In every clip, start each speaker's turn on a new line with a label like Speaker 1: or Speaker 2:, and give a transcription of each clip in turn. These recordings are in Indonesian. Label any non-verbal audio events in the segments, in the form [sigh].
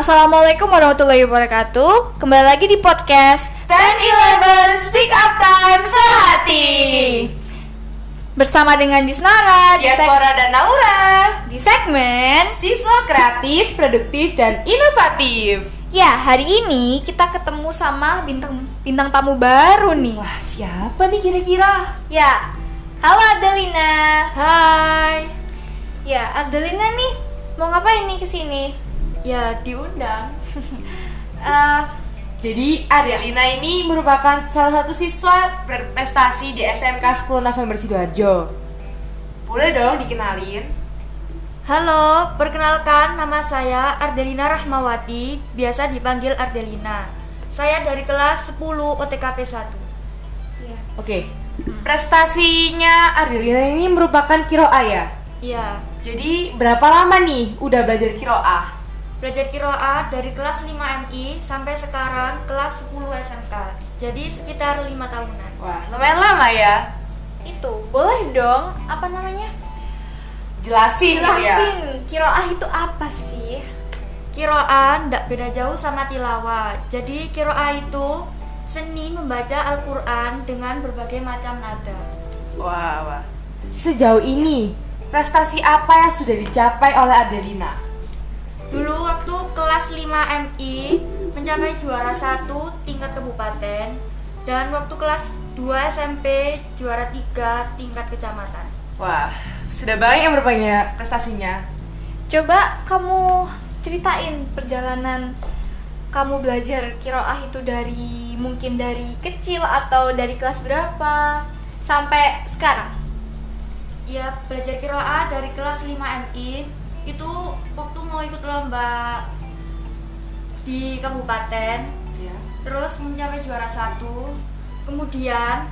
Speaker 1: Assalamualaikum warahmatullahi wabarakatuh. Kembali lagi di podcast 10-11 Speak Up Time Sehati. Bersama dengan Disnara
Speaker 2: Diaspora dan Naura
Speaker 1: di segmen
Speaker 2: Siswa kreatif, produktif, dan inovatif.
Speaker 1: Ya hari ini kita ketemu sama bintang bintang tamu baru nih.
Speaker 2: Wah siapa nih kira-kira?
Speaker 1: Ya Halo Adelina. Hai. Ya Adelina nih Mau ngapain nih ke sini?
Speaker 3: Ya diundang. [laughs]
Speaker 1: Eh,
Speaker 2: Jadi Adelina ini merupakan salah satu siswa berprestasi di SMK 10 November Sidoarjo Boleh dong dikenalin?
Speaker 3: Halo, perkenalkan nama saya Ardelina Rahmawati, biasa dipanggil Ardelina. Saya dari kelas 10 OTKP 1.
Speaker 1: Iya
Speaker 2: Oke Prestasinya Adelina ini merupakan kiroa ya?
Speaker 3: Iya,
Speaker 2: Jadi berapa lama nih udah belajar kiroa?
Speaker 3: Belajar kiroa dari kelas 5 MI sampai sekarang kelas 10 SMK. Jadi sekitar lima tahunan.
Speaker 2: Wah lumayan lama ya
Speaker 1: Itu boleh dong Apa namanya?
Speaker 2: Jelasin, gitu ya
Speaker 1: Jelasin kiroah itu apa sih?
Speaker 3: Kiroa ndak beda jauh sama tilawah. Jadi kiroa itu seni membaca Al-Quran dengan berbagai macam nada.
Speaker 2: Wah, wah. Sejauh ini, prestasi apa yang sudah dicapai oleh Adelina?
Speaker 3: Dulu kelas 5 MI mencapai juara 1 tingkat kabupaten dan waktu kelas 2 SMP juara 3 tingkat kecamatan.
Speaker 2: Wah, sudah banyak yang berbanyak prestasinya.
Speaker 1: Coba kamu ceritain perjalanan kamu belajar kiroah itu dari mungkin dari kecil atau dari kelas berapa sampai sekarang?
Speaker 3: Ya, belajar kiroa dari kelas 5 MI itu waktu mau ikut lomba di kabupaten.
Speaker 2: Ya.
Speaker 3: terus mencapai juara satu. Kemudian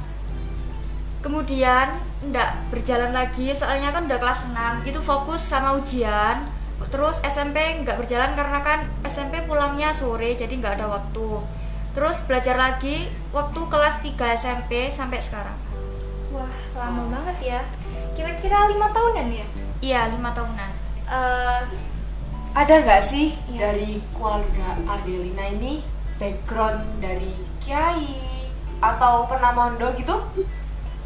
Speaker 3: kemudian ndak berjalan lagi soalnya kan udah kelas 6 itu fokus sama ujian. Terus SMP nggak berjalan karena kan SMP pulangnya sore jadi nggak ada waktu. Terus belajar lagi waktu kelas 3 SMP sampai sekarang.
Speaker 1: Wah, lama banget ya. Kira-kira lima tahunan ya?
Speaker 3: iya lima tahunan.
Speaker 1: Eh,
Speaker 2: Ada nggak sih
Speaker 1: Iya.
Speaker 2: dari keluarga Adelina ini background dari kiai atau pernah mondok gitu?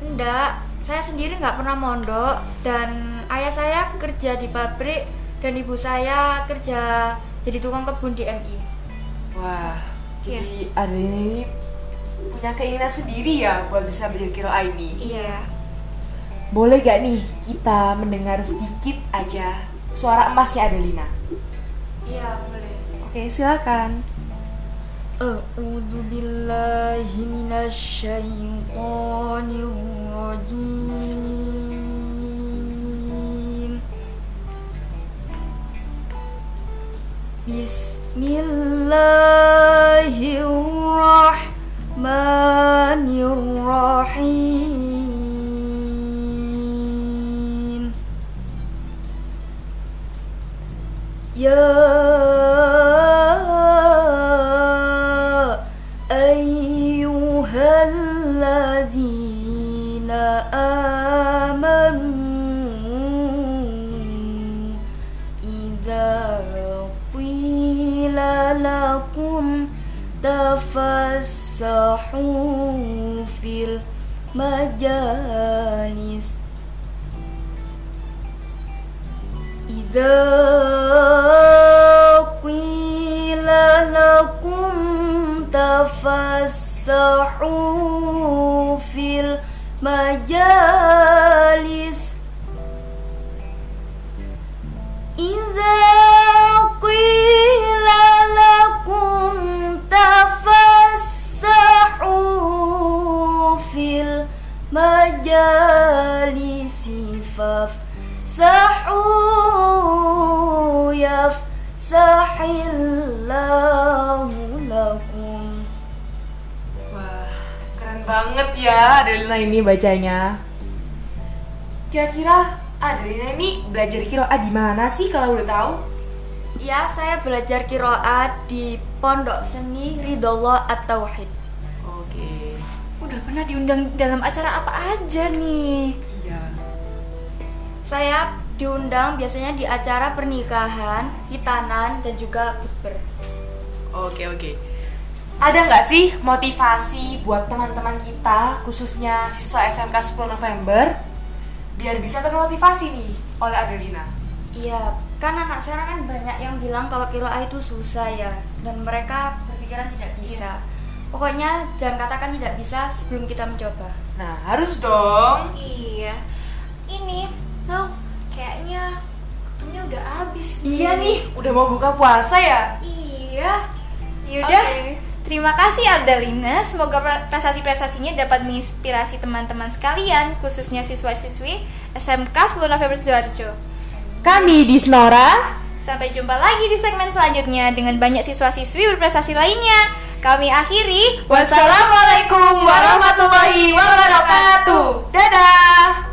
Speaker 3: Enggak, saya sendiri nggak pernah mondok dan ayah saya kerja di pabrik dan ibu saya kerja jadi tukang kebun di MI.
Speaker 2: Wah, jadi Adelina ini punya keinginan sendiri ya buat bisa belajar kiroa ini.
Speaker 3: Iya.
Speaker 2: Boleh gak nih kita mendengar sedikit aja suara emasnya Adelina?
Speaker 3: Iya, boleh.
Speaker 2: Oke, silakan.
Speaker 3: A'udzu billahi minasyaitonir rajim. Bismillahirrahmanirrahim. يا أيها الذين آمنوا إذا قيل لكم تفسحوا في المجالس إذا تفسحوا في المجالس. إذا
Speaker 2: banget ya Adelina ini bacanya. Kira-kira Adelina ini belajar kiroa di mana sih kalau udah tahu?
Speaker 3: Ya, saya belajar kiroat di Pondok Seni Ridhollah At-Tauhid.
Speaker 2: Oke.
Speaker 1: udah pernah diundang dalam acara apa aja nih?
Speaker 2: Iya.
Speaker 3: Saya diundang biasanya di acara pernikahan, hitanan, dan juga bukber.
Speaker 2: Oke oke. Ada nggak sih motivasi buat teman-teman kita, khususnya siswa SMK 10 November, biar bisa termotivasi nih oleh Adelina?
Speaker 3: Iya, kan anak sekarang kan banyak yang bilang kalau kiroah itu susah ya, dan mereka berpikiran tidak bisa. Pokoknya jangan katakan tidak bisa sebelum kita mencoba.
Speaker 2: Nah harus dong.
Speaker 1: Iya. Ini, no, kayaknya waktunya udah habis.
Speaker 2: Iya nih, udah mau buka puasa ya.
Speaker 1: Iya. Yaudah.
Speaker 2: Oke.
Speaker 1: Terima kasih Ardalina. Semoga pre- prestasi-prestasinya dapat menginspirasi teman-teman sekalian, khususnya siswa-siswi SMK 10 November Sidoarjo.
Speaker 2: Kami di Snora.
Speaker 1: Sampai jumpa lagi di segmen selanjutnya dengan banyak siswa-siswi berprestasi lainnya. Kami akhiri.
Speaker 2: Wassalamualaikum warahmatullahi wabarakatuh. Dadah.